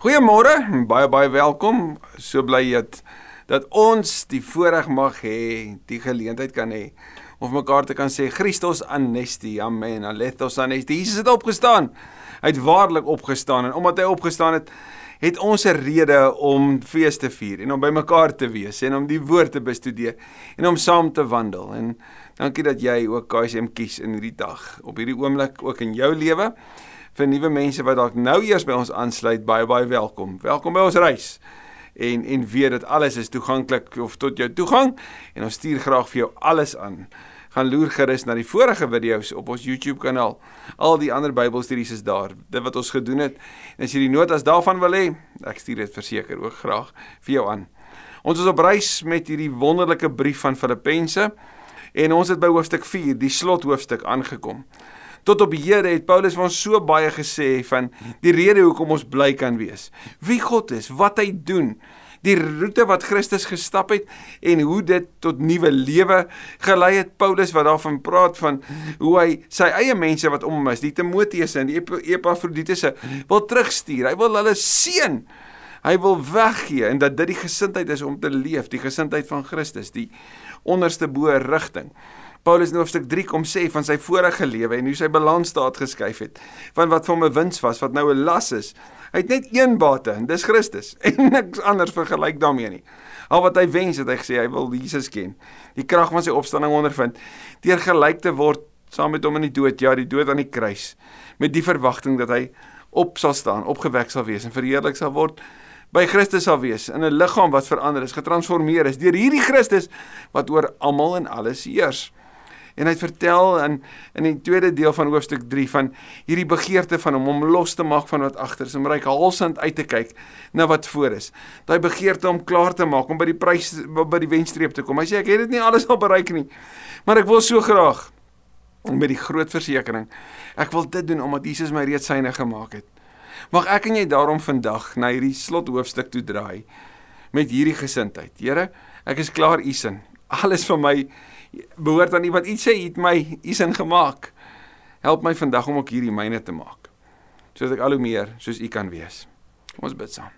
Goeiemôre, baie baie welkom. So bly dat dat ons die voorreg mag hê, die geleentheid kan hê of mekaar te kan sê Christus anesti. Amen. Alethos anesti. Jesus het opgestaan. Hy het waarlik opgestaan en omdat hy opgestaan het, het ons 'n rede om fees te vier en om by mekaar te wees en om die woord te bestudeer en om saam te wandel. En dankie dat jy ook KSM kies in hierdie dag, op hierdie oomblik ook in jou lewe vir nuwe mense wat dalk nou eers by ons aansluit, baie baie welkom. Welkom by ons reis. En en weet dat alles is toeganklik of tot jou toegang en ons stuur graag vir jou alles aan. Gaan loer gerus na die vorige video's op ons YouTube kanaal. Al die ander Bybelstudies is daar. Dit wat ons gedoen het. En as jy die notas daarvan wil hê, ek stuur dit verseker ook graag vir jou aan. Ons is op reis met hierdie wonderlike brief van Filippense en ons het by hoofstuk 4, die slothoofstuk aangekom. Tot op Here het Paulus ons so baie gesê van die rede hoekom ons bly kan wees. Wie God is, wat hy doen, die roete wat Christus gestap het en hoe dit tot nuwe lewe gelei het. Paulus wat daarvan praat van hoe hy sy eie mense wat om hom is, die Timoteus en die Epafrodituse wil terugstuur. Hy wil hulle seën. Hy wil weggee en dat dit die gesindheid is om te leef, die gesindheid van Christus, die onderste bo rigting. Paulus in hoofstuk 3 kom sê van sy vorige lewe en hoe sy balansstaat geskuif het van wat vir hom 'n wins was wat nou 'n las is. Hy het net een bate en dis Christus en niks anders vergelyk daarmee nie. Al wat hy wens het hy gesê hy wil Jesus ken. Die krag van sy opstanding ondervind deur gelyk te word saam met hom in die dood, ja, die dood aan die kruis met die verwagting dat hy op sal staan, opgewek sal wees en verheerlik sal word by Christus sal wees in 'n liggaam wat verander is, getransformeer is deur hierdie Christus wat oor almal en alles heers. En hy vertel in in die tweede deel van hoofstuk 3 van hierdie begeerte van hom om los te maak van wat agter is, om ryk halsend uit te kyk na wat voor is. Daai begeerte om klaar te maak om by die prys by die wenstreep te kom. Hy sê ek het dit nie alles al bereik nie, maar ek wil so graag met die groot versekering. Ek wil dit doen omdat Jesus my reeds syne gemaak het. Mag ek en jy daarom vandag na hierdie slothoofstuk toe draai met hierdie gesindheid. Here, ek is klaar u sin. Alles van my behoort aan iemand iets sê het my iets in gemaak. Help my vandag om ook hierdie myne te maak. Sodat ek al hoe meer soos u kan wees. Kom ons bid saam.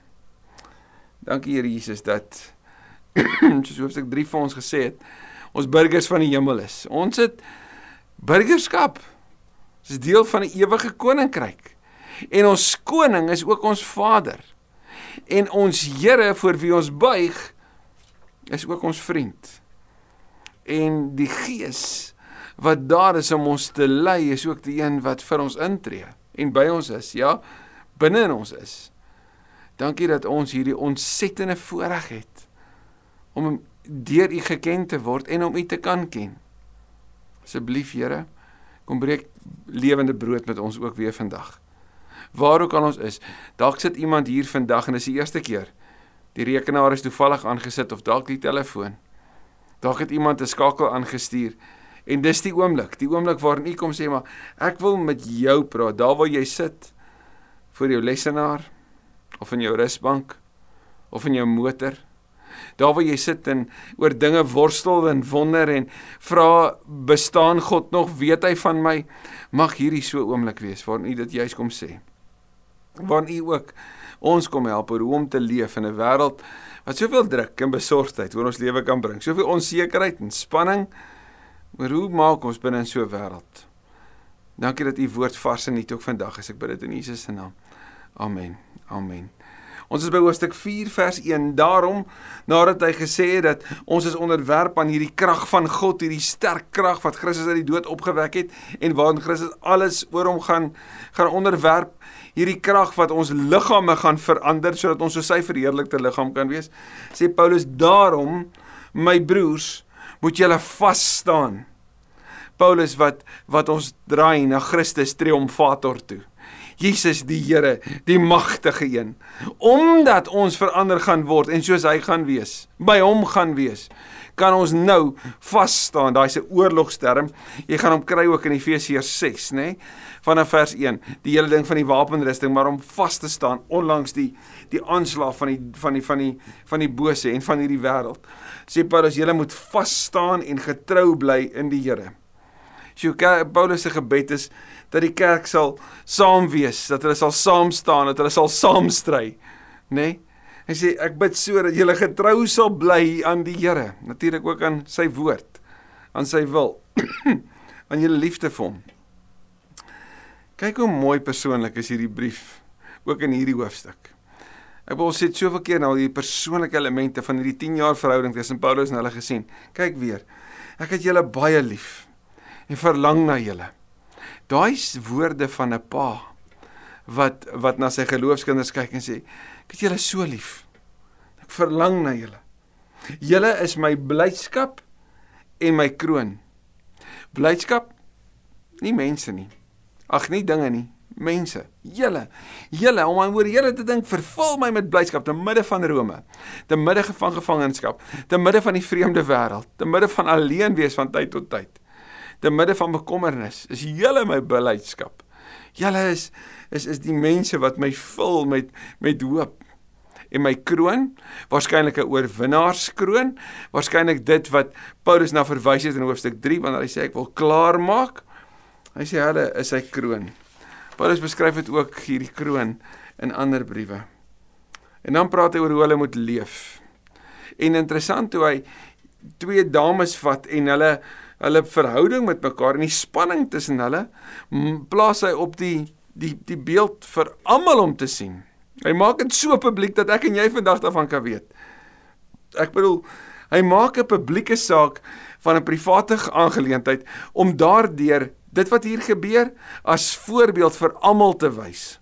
Dankie Here Jesus dat soos hoofstuk 3 vir ons gesê het, ons burgers van die hemel is. Ons het burgerskap. Ons is deel van 'n ewige koninkryk. En ons koning is ook ons Vader. En ons Here voor wie ons buig is ook ons vriend en die gees wat daar is om ons te lei is ook die een wat vir ons intree en by ons is ja binne in ons is. Dankie dat ons hierdie ontsettende voorreg het om deur u geken te word en om u te kan ken. Asseblief Here kom breek lewende brood met ons ook weer vandag. Waar ook al ons is dalk sit iemand hier vandag en dis die eerste keer. Die rekenaar is toevallig aangesit of dalk die telefoon Dalk het iemand 'n skakel aangestuur en dis die oomblik, die oomblik waarin u kom sê maar ek wil met jou praat, daar waar jy sit vir jou lesenaar of in jou rusbank of in jou motor. Daar waar jy sit en oor dinge worstel en wonder en vra bestaan God nog, weet hy van my? Mag hierdie so oomblik wees waarin u dit juis kom sê. Waarin u ook ons kom help oor hoe om te leef in 'n wêreld wat soveel druk en besorgdheid oor ons lewe kan bring. Soveel onsekerheid en spanning oor hoe maak ons binne in so 'n wêreld. Dankie dat u woord vars en nuut ook vandag is. Ek bid dit in Jesus se naam. Amen. Amen. Ons is by hoofstuk 4 vers 1. Daarom nadat hy gesê het dat ons is onderwerp aan hierdie krag van God, hierdie sterk krag wat Christus uit die dood opgewek het en waarin Christus alles oor hom gaan gaan onderwerp, hierdie krag wat ons liggame gaan verander sodat ons so sy verheerlikte liggaam kan wees. Sê Paulus, daarom my broers, moet julle vas staan. Paulus wat wat ons draai na Christus triomfator toe. Jesus die Here, die magtige een. Omdat ons verander gaan word en soos hy gaan wees, by hom gaan wees, kan ons nou vas staan. Daai's 'n oorlogsterm. Jy gaan hom kry ook in Efesiërs 6, nê? Nee? Vanaf vers 1. Die hele ding van die wapenrusting, maar om vas te staan onlangs die die aanslag van die van die van die van die bose en van hierdie wêreld. Sê Paulus, julle moet vas staan en getrou bly in die Here. So Paulus se gebed is dat die kerk sal saam wees, dat hulle sal saam staan, dat hulle sal saam stry, nê? Nee? Hy sê ek bid so dat julle getrou sal bly aan die Here, natuurlik ook aan sy woord, aan sy wil, aan julle liefde vir hom. Kyk hoe mooi persoonlik is hierdie brief ook in hierdie hoofstuk. Ek wil sê soveel keer nou die persoonlike elemente van hierdie 10 jaar verhouding tussen Paulus en hulle gesien. Kyk weer. Ek het julle baie lief en verlang na julle. Daai woorde van 'n pa wat wat na sy geloofskinders kyk en sê ek het julle so lief. Ek verlang na julle. Julle is my blydskap en my kroon. Blydskap nie mense nie. Ag nie dinge nie, mense, julle, julle om aan oor julle te dink, vervul my met blydskap te midde van Rome, te midde van gevangenskap, te midde van die vreemde wêreld, te midde van alleen wees van tyd tot tyd, te midde van bekommernis, is julle my blydskap. Julle is is is die mense wat my vul met met hoop en my kroon, waarskynlik 'n oorwinnaarskroon, waarskynlik dit wat Paulus na verwys het in hoofstuk 3 wanneer hy sê ek wil klaar maak. Hy sê hulle is sy kroon. Paulus beskryf dit ook hierdie kroon in ander briewe. En dan praat hy oor hoe hulle moet leef. En interessant hoe hy twee dames vat en hulle hulle verhouding met mekaar en die spanning tussen hulle plaas hy op die die die beeld vir almal om te sien. Hy maak dit so publiek dat ek en jy vandag daarvan kan weet. Ek bedoel, hy maak 'n publieke saak van 'n private aangeleentheid om daardeur dit wat hier gebeur as voorbeeld vir almal te wys.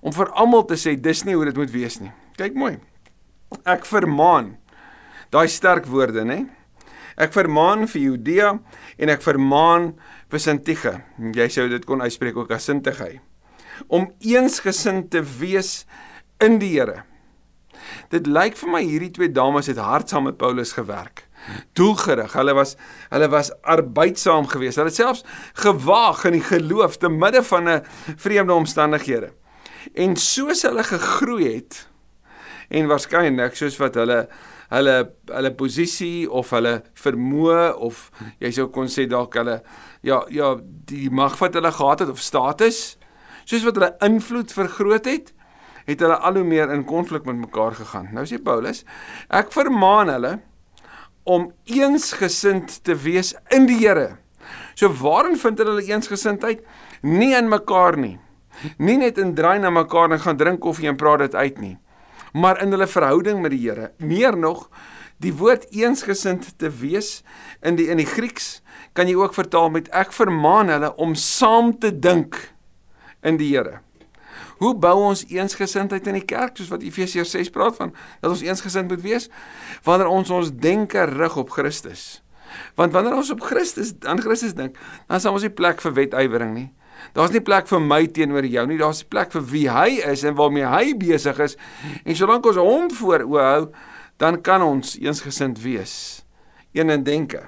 Om vir almal te sê dis nie hoe dit moet wees nie. Kyk mooi. Ek vermaan. Daai sterk woorde, nê? Ek vermaan vir Judea en ek vermaan vir Sintige. Jy sou dit kon uitspreek ook as Sintige. Om eensgesind te wees in die Here. Dit lyk vir my hierdie twee dames het hard saam met Paulus gewerk doelgerig. Hulle was hulle was arbeidsaam geweest. Hulle het selfs gewaag in die geloof te midde van 'n vreemde omstandighede. En soos hulle gegroei het en waarskynlik soos wat hulle hulle hulle posisie of hulle vermoë of jy sou kon sê dalk hulle ja ja die mag wat hulle gehad het of status soos wat hulle invloed vergroot het het hulle al hoe meer in konflik met mekaar gegaan. Nou sê Paulus, ek vermaan hulle om eensgesind te wees in die Here. So waarin vind hulle eensgesindheid? Nie in mekaar nie. Nie net in draai na mekaar en gaan drink koffie en praat dit uit nie. Maar in hulle verhouding met die Here. Meer nog, die woord eensgesind te wees in die in die Grieks kan jy ook vertaal met ek vermaan hulle om saam te dink in die Here. Hoe bou ons eensgesindheid in die kerk soos wat Efesiërs 6 praat van dat ons eensgesind moet wees wanneer ons ons denke rig op Christus. Want wanneer ons op Christus aan Christus dink, dan is ons nie plek vir wetywering nie. Daar's nie plek vir my teenoor jou nie, daar's plek vir wie hy is en waarmee hy besig is. En solank ons hom voor oë hou, dan kan ons eensgesind wees. Een in denke.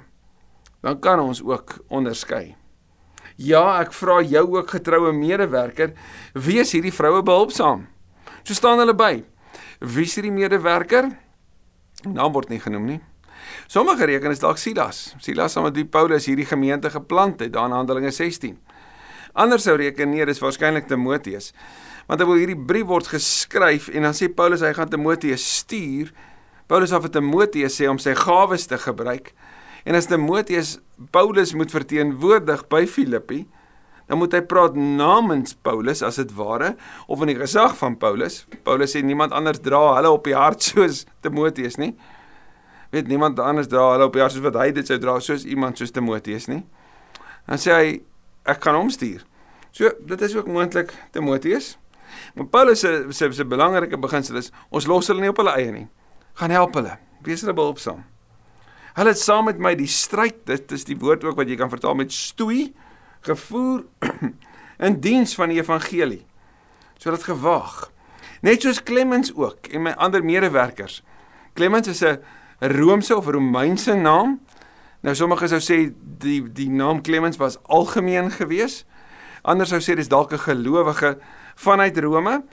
Dan kan ons ook onderskei. Ja, ek vra jou ook getroue medewerker, wees hierdie vroue behulpsaam. So staan hulle by. Wie is hierdie medewerker? Naam word nie genoem nie. Sommige reken is dalk Silas. Silas saam met die Paulus hierdie gemeente geplant het, daar in Handelinge 16. Ander sou reken nee, dis waarskynlik Timoteus. Want terwyl hierdie brief word geskryf en dan sê Paulus hy gaan Timoteus stuur, Paulus af vir Timoteus sê om sy gawes te gebruik. En as Timoteus Paulus moet verteenwoordig by Filippi, dan moet hy praat namens Paulus as dit ware of in die gesag van Paulus. Paulus sê niemand anders dra hulle op die hart soos Timoteus nie. Weet niemand anders dra hulle op die hart soos wat hy dit sou dra soos iemand soos Timoteus nie. Dan sê hy ek kan hom stuur. So dit is ook moontlik Timoteus. Maar Paulus se se, se belangrike beginsel is ons los hulle nie op hulle eie nie. Gaan help hulle. Wees hulle behulpsaam. Hulle het saam met my die stryd, dit is die woord ook wat jy kan vertaal met stoei, gevoer in diens van die evangelie. So dit gewaag. Net soos Clemens ook en my ander medewerkers. Clemens is 'n Romeinse of Romeinse naam. Nou sommige sou sê die die naam Clemens was algemeen gewees. Ander sou sê dis dalk 'n gelowige vanuit Rome.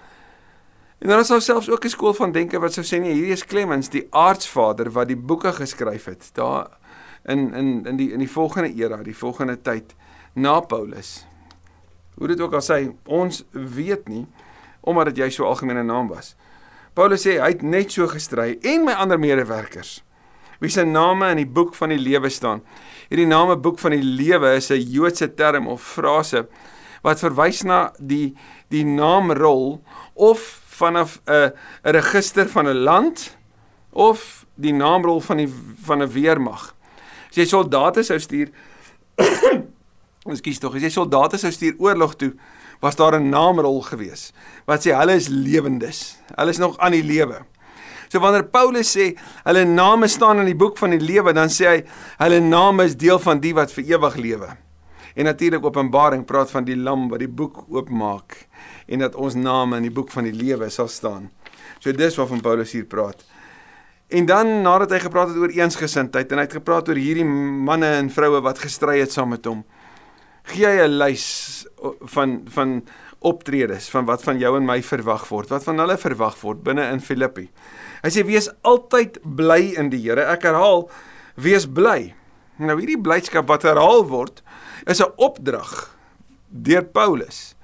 En dan is daar selfs ook 'n skool van denke wat sou sê nee, hierdie is Clemens, die aartsvader wat die boeke geskryf het. Daar in in in die in die volgende era, die volgende tyd na Paulus. Hoe dit ook al sê, ons weet nie omdat dit jy so algemene naam was. Paulus sê hy het net so gestry en my ander medewerkers wie se name in die boek van die lewe staan. Hierdie name boek van die lewe is 'n Joodse term of frase wat verwys na die die naamrol of vanaf 'n 'n register van 'n land of die naamrol van die van 'n weermag. As jy soldate sou stuur Ekskuus tog, as jy soldate sou stuur oorlog toe, was daar 'n naamrol gewees wat sê hulle is lewendes. Hulle is nog aan die lewe. So wanneer Paulus sê hulle name staan in die boek van die lewe, dan sê hy hulle name is deel van die wat vir ewig lewe. En natuurlik Openbaring praat van die lam wat die boek oopmaak en dat ons name in die boek van die lewe sal staan. So dis waarvan Paulus hier praat. En dan nadat hy gepraat het oor eensgesindheid en hy het gepraat oor hierdie manne en vroue wat gestry het saam met hom, gee hy 'n lys van van optredes van wat van jou en my verwag word, wat van hulle verwag word binne in Filippi. Hy sê wees altyd bly in die Here. Ek herhaal, wees bly. Nou hierdie blydskap wat herhaal word, is 'n opdrag deur Paulus.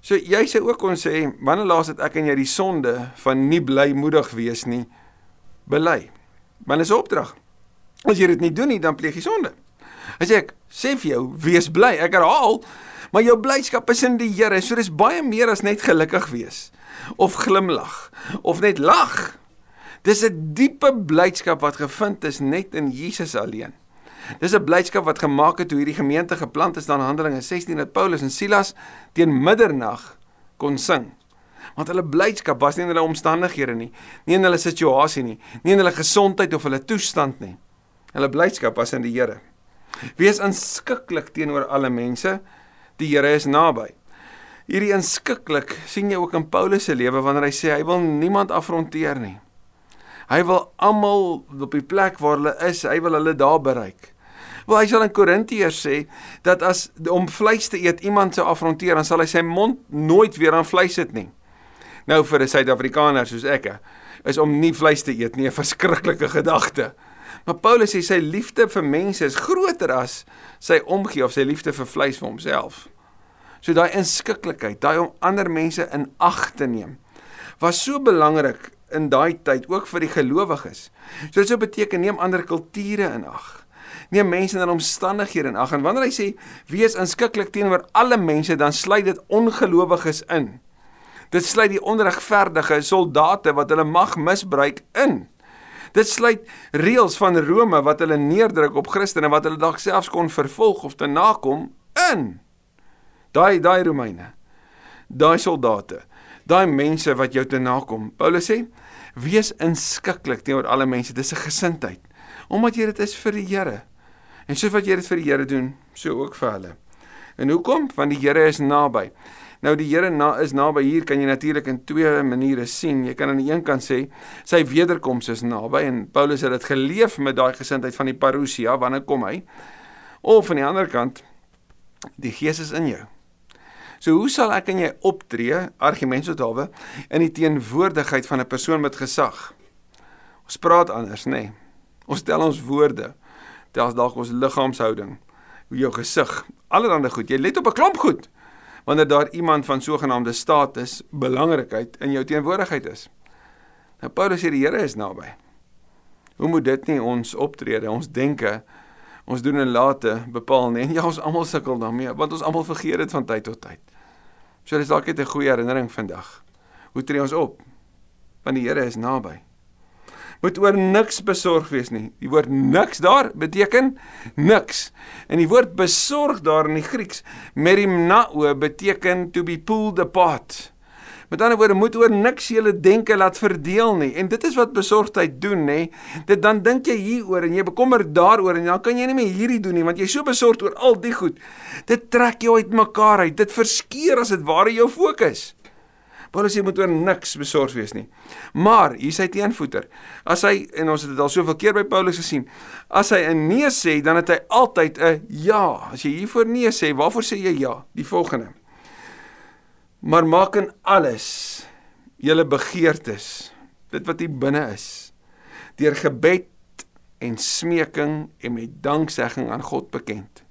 So jy sê ook kon sê, wanneer laas het ek en jy die sonde van nie blymoedig wees nie bely? Want dit is 'n opdrag. As jy dit nie doen nie, dan pleeg jy sonde. As ek sê vir jou, wees bly. Ek herhaal, maar jou blydskap is in die Here. So dis baie meer as net gelukkig wees of glimlag of net lag. Dis 'n diepe blydskap wat gevind is net in Jesus alleen. Dis 'n blydskap wat gemaak het toe hierdie gemeente geplant is dan Handelinge 16 dat Paulus en Silas teen middernag kon sing. Want hulle blydskap was nie in hulle omstandighede nie, nie in hulle situasie nie, nie in hulle gesondheid of hulle toestand nie. Hulle blydskap was in die Here. Wees inskikkelik teenoor alle mense. Die Here is naby. Hierdie inskikkelik sien jy ook in Paulus se lewe wanneer hy sê hy wil niemand afronteer nie. Hy wil almal op die plek waar hulle is, hy wil hulle daar bereik. Wel hy sal in Korintiërs sê dat as om vleis te eet iemand sou afronteer, dan sal hy sy mond nooit weer aan vleis sit nie. Nou vir 'n Suid-Afrikaner soos ek is om nie vleis te eet nie 'n verskriklike gedagte. Maar Paulus sê sy liefde vir mense is groter as sy omgee of sy liefde vir vleis vir homself. So daai inskikkelikheid, daai om ander mense in ag te neem, was so belangrik in daai tyd ook vir die gelowiges. So dit sou beteken neem ander kulture in ag. Neem mense en omstandighede in ag en wanneer hy sê wees inskikkelik teenoor alle mense dan sluit dit ongelowiges in. Dit sluit die onregverdige soldate wat hulle mag misbruik in. Dit sluit reëls van Rome wat hulle neerdruk op Christene wat hulle dalk selfs kon vervolg of te nakom in. Daai daai Romeine. Daai soldate daai mense wat jou te nakom. Paulus sê: "Wees inskikkelik teenoor alle mense. Dis 'n gesindheid omdat jy dit is vir die Here. En soos wat jy dit vir die Here doen, so ook vir hulle. En hoekom? Want die Here is naby. Nou die Here na, is naby. Hier kan jy natuurlik in twee maniere sien. Jy kan aan die een kant sê sy wederkoms is naby en Paulus het dit geleef met daai gesindheid van die parousia wanneer kom hy? Of aan die ander kant die Gees is in jou. So hoe sal ek en jy optree, argumentsothawe, in die teenwoordigheid van 'n persoon met gesag? Ons praat anders, nê? Nee. Ons stel ons woorde, tel dalk ons liggaamshouding, hoe jou gesig, allerlei goed. Jy let op 'n klomp goed wanneer daar iemand van sogenaamde status, belangrikheid in jou teenwoordigheid is. Nou Paulus sê die Here is naby. Hoe moet dit nie ons optrede, ons denke ons doen en late bepaal nie. En ja, ons almal sukkel daarmee, want ons almal vergeet dit van tyd tot tyd. So dis dalk net 'n goeie herinnering vandag. Hoe tree ons op? Want die Here is naby. Moet oor niks besorg wees nie. Die woord niks daar beteken niks. En die woord besorg daar in die Grieks, merimnao beteken to be pulled apart. Met ander woorde moet oor niks julle denke laat verdeel nie. En dit is wat besorgdheid doen, nê. Dit dan dink jy hieroor en jy bekommer daaroor en dan kan jy nie meer hierdie doen nie want jy is so besorgd oor al die goed. Dit trek jou uitmekaar uit. Dit verskeur as dit ware jou fokus. Paulus sê moet oor niks besorg wees nie. Maar hier is hy teenvoeter. As hy en ons het dit al soveel keer by Paulus gesien, as hy 'n nee sê, dan het hy altyd 'n ja. As jy hiervoor nee sê, waarvoor sê jy ja? Die volgende maar maak in alles julle begeertes dit wat hier binne is deur gebed en smeking en met danksegging aan God bekend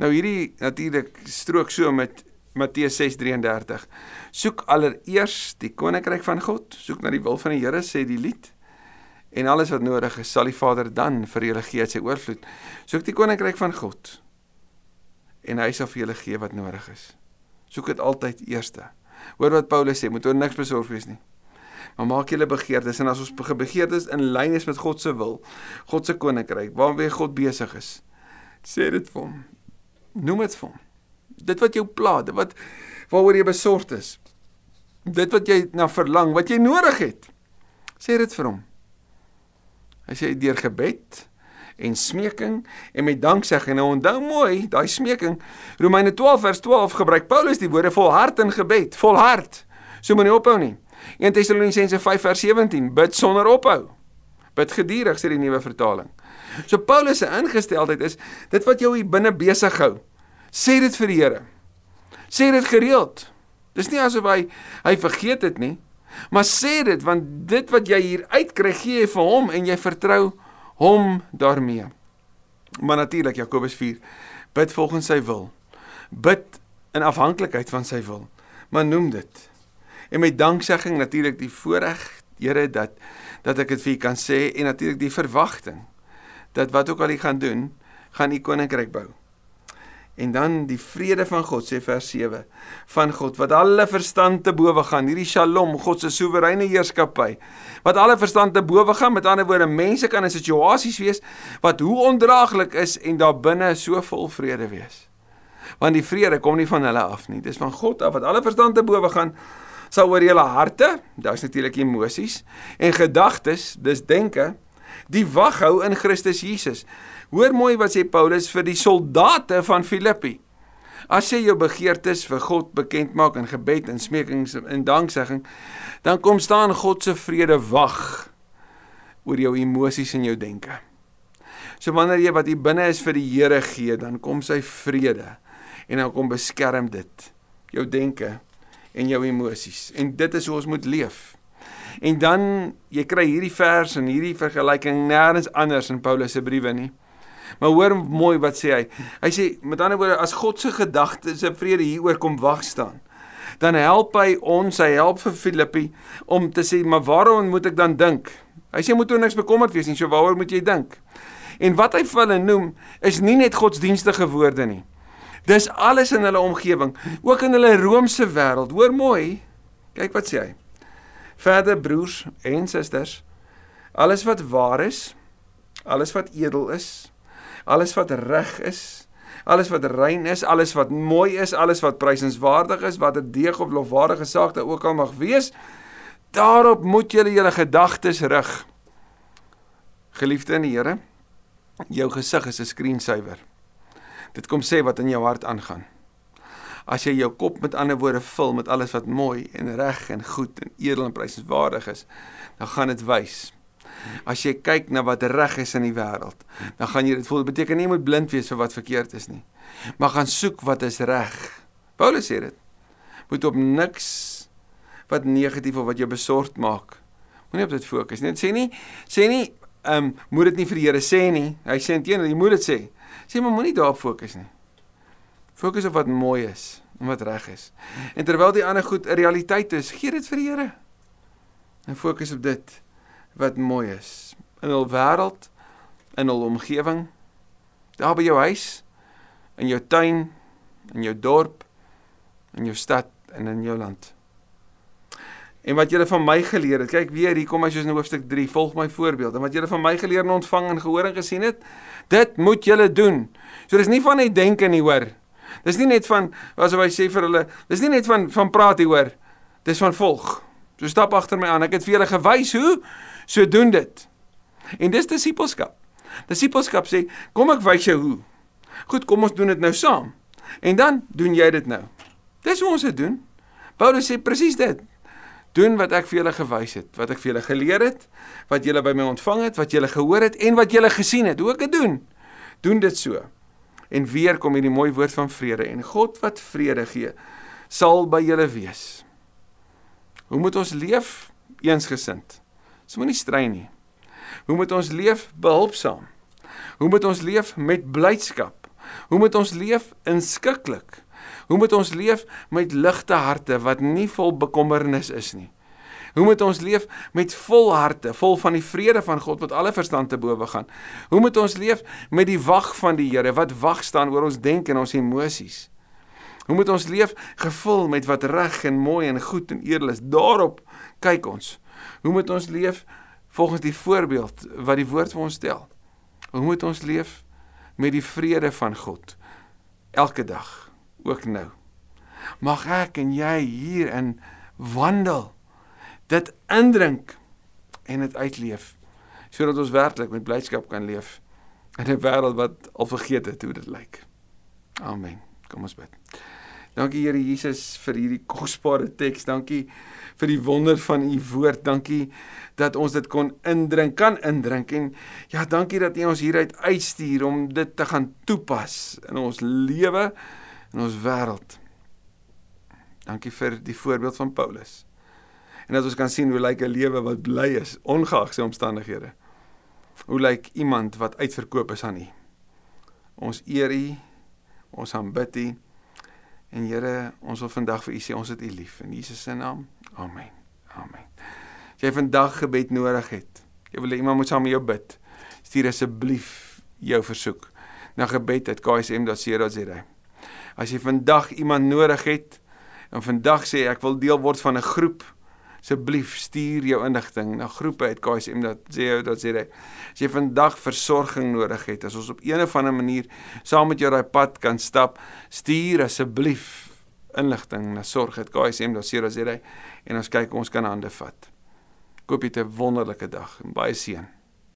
Nou hierdie natuurlik strook so met Matteus 6:33. Soek allereers die koninkryk van God, soek na die wil van die Here sê die lied. En alles wat nodig is, sal die Vader dan vir julle gee uit sy oorvloed. Soek die koninkryk van God. En hy sal vir julle gee wat nodig is. Soek dit altyd eerste. Hoor wat Paulus sê, moet oor niks besorg wees nie. Maar maak julle begeertes en as ons begeertes in lyn is met God se wil, God se koninkryk, waarmee God besig is, sê dit vir hom. Noem dit vir hom. Dit wat jou pla, dit wat waaroor jy besorgd is. Dit wat jy na verlang, wat jy nodig het. Sê dit vir hom. Hy sê deur gebed en smeking en met danksegging. Nou onthou mooi, daai smeking, Romeine 12 vers 12 gebruik Paulus die woorde volhard in gebed, volhard. So moenie ophou nie. 1 Tessalonisense 5 vers 17, bid sonder ophou. Bid gedurig sê die nuwe vertaling. So Paulus se ingesteldheid is dit wat jou hier binne besig hou. Sê dit vir die Here. Sê dit gereeld. Dis nie asof hy hy vergeet dit nie. Maar sê dit want dit wat jy hier uitkry gee vir hom en jy vertrou hom daarmee. Maar natuurlik Jakobus 4 bid volgens sy wil. Bid in afhanklikheid van sy wil. Maar noem dit. En met danksegging natuurlik die voorreg Here dat dat ek dit vir u kan sê en natuurlik die verwagting dat wat ook al u gaan doen, gaan u koninkryk bou. En dan die vrede van God sê vers 7 van God wat alle verstand te bowe gaan. Hierdie Shalom God se soewereine heerskappy. Wat alle verstand te bowe gaan met ander woorde mense kan in situasies wees wat hoe ondraaglik is en daar binne so vol vrede wees. Want die vrede kom nie van hulle af nie. Dis van God af wat alle verstand te bowe gaan sal oor julle harte daar's natuurlik emosies en gedagtes dis denke die wag hou in Christus Jesus Hoor mooi wat sê Paulus vir die soldate van Filippi. As jy jou begeertes vir God bekend maak in gebed en smekings en danksegging, dan kom staan God se vrede wag oor jou emosies en jou denke. So wanneer jy wat hier binne is vir die Here gee, dan kom sy vrede en dan kom beskerm dit jou denke en jou emosies. En dit is hoe ons moet leef. En dan jy kry hierdie vers en hierdie vergelyking nêrens anders in Paulus se briewe nie. Maar hoor mooi wat sê hy. Hy sê met ander woorde as God se gedagtes se vrede hieroor kom wag staan, dan help hy ons, hy help vir Filippi om te sê, maar waarom moet ek dan dink? Hy sê moet jy niks bekommerd wees nie, so waaroor moet jy dink? En wat hy vir hulle noem is nie net godsdienstige woorde nie. Dis alles in hulle omgewing, ook in hulle Romeinse wêreld. Hoor mooi. Kyk wat sê hy. Verder broers en susters, alles wat waar is, alles wat edel is, alles wat reg is, alles wat rein is, alles wat mooi is, alles wat prysenswaardig is, wat 'n deeg of lofwaardige saak daar ook al mag wees, daarop moet julle julle gedagtes rig. Geliefde in die Here, jou gesig is 'n skrinsuiwer. Dit kom sê wat in jou hart aangaan. As jy jou kop met ander woorde vul met alles wat mooi en reg en goed en edel en prysenswaardig is, dan gaan dit wys As jy kyk na wat reg is in die wêreld, dan gaan jy dit voel. Dit beteken nie jy moet blind wees vir wat verkeerd is nie. Maar gaan soek wat is reg. Paulus sê dit. Moet op niks wat negatief of wat jou besorgd maak. Moenie op dit fokus nie. Sê nie sê nie ehm um, moet dit nie vir die Here sê nie. Hy sê intene jy moet dit sê. Sê maar moenie daarop fokus nie. Fokus op wat mooi is en wat reg is. En terwyl die ander goed 'n realiteit is, gee dit vir die Here. En fokus op dit wat mooi is in hul wêreld, in hul omgewing, daar by jou huis, in jou tuin, in jou dorp, in jou stad en in jou land. En wat julle van my geleer het, kyk weer hier kom hy soos in hoofstuk 3, volg my voorbeeld. En wat julle van my geleer en ontvang en gehoor en gesien het, dit moet julle doen. So dis nie van net denke nie, hoor. Dis nie net van asof hy sê vir hulle, dis nie net van van praat hier hoor. Dis van volg. So stap agter my aan. Ek het vir julle gewys hoe So doen dit. En dis disipelskap. Disipelskap sê, kom ek wys jou hoe. Goed, kom ons doen dit nou saam. En dan doen jy dit nou. Dis hoe ons dit doen. Paulus sê presies dit. Doen wat ek vir julle gewys het, wat ek vir julle geleer het, wat julle by my ontvang het, wat julle gehoor het en wat julle gesien het. Hoe ek dit doen? Doen dit so. En weer kom hierdie mooi woord van vrede en God wat vrede gee, sal by julle wees. Hoe moet ons leef? Eensgesind. Ons moenie strei nie. Hoe moet ons leef behulpsaam? Hoe moet ons leef met blydskap? Hoe moet ons leef inskikkelik? Hoe moet ons leef met ligte harte wat nie vol bekommernis is nie? Hoe moet ons leef met vol harte, vol van die vrede van God wat alle verstand te bowe gaan? Hoe moet ons leef met die wag van die Here wat wag staan oor ons denke en ons emosies? Hoe moet ons leef gevul met wat reg en mooi en goed en edel is? Daarop kyk ons. Hoe moet ons leef volgens die voorbeeld wat die woord vir ons stel? Hoe moet ons leef met die vrede van God elke dag, ook nou? Mag ek en jy hierin wandel, dit indrink en dit uitleef sodat ons werklik met blydskap kan leef in 'n wêreld wat al vergeet het hoe dit lyk. Amen. Kom ons bid. Dankie Here Jesus vir hierdie kosbare teks. Dankie vir die wonder van u woord. Dankie dat ons dit kon indrink, kan indrink en ja, dankie dat u ons hieruit uitstuur om dit te gaan toepas in ons lewe en ons wêreld. Dankie vir die voorbeeld van Paulus. En dat ons kan sien hoe lyk 'n lewe wat bly is ongeag sy omstandighede. Hoe lyk iemand wat uitverkoop is aan U? Ons eer U, ons aanbid U. En Here, ons wil vandag vir U sê ons het U lief in Jesus se naam. Amen. Amen. As jy vandag gebed nodig het, jy wil iemand moet saam met jou bid. Stuur asseblief jou versoek na gebed@ksm.co.za. As jy vandag iemand nodig het en vandag sê ek wil deel word van 'n groep asseblief stuur jou inligting na groepe@ksm.co.za. As jy vandag versorging nodig het, as ons op een of ander manier saam met jou daai pad kan stap, stuur asseblief inligting na sorg@ksm.co.za en ons kyk ons kan hande vat. Koop jy 'n wonderlike dag en baie seën.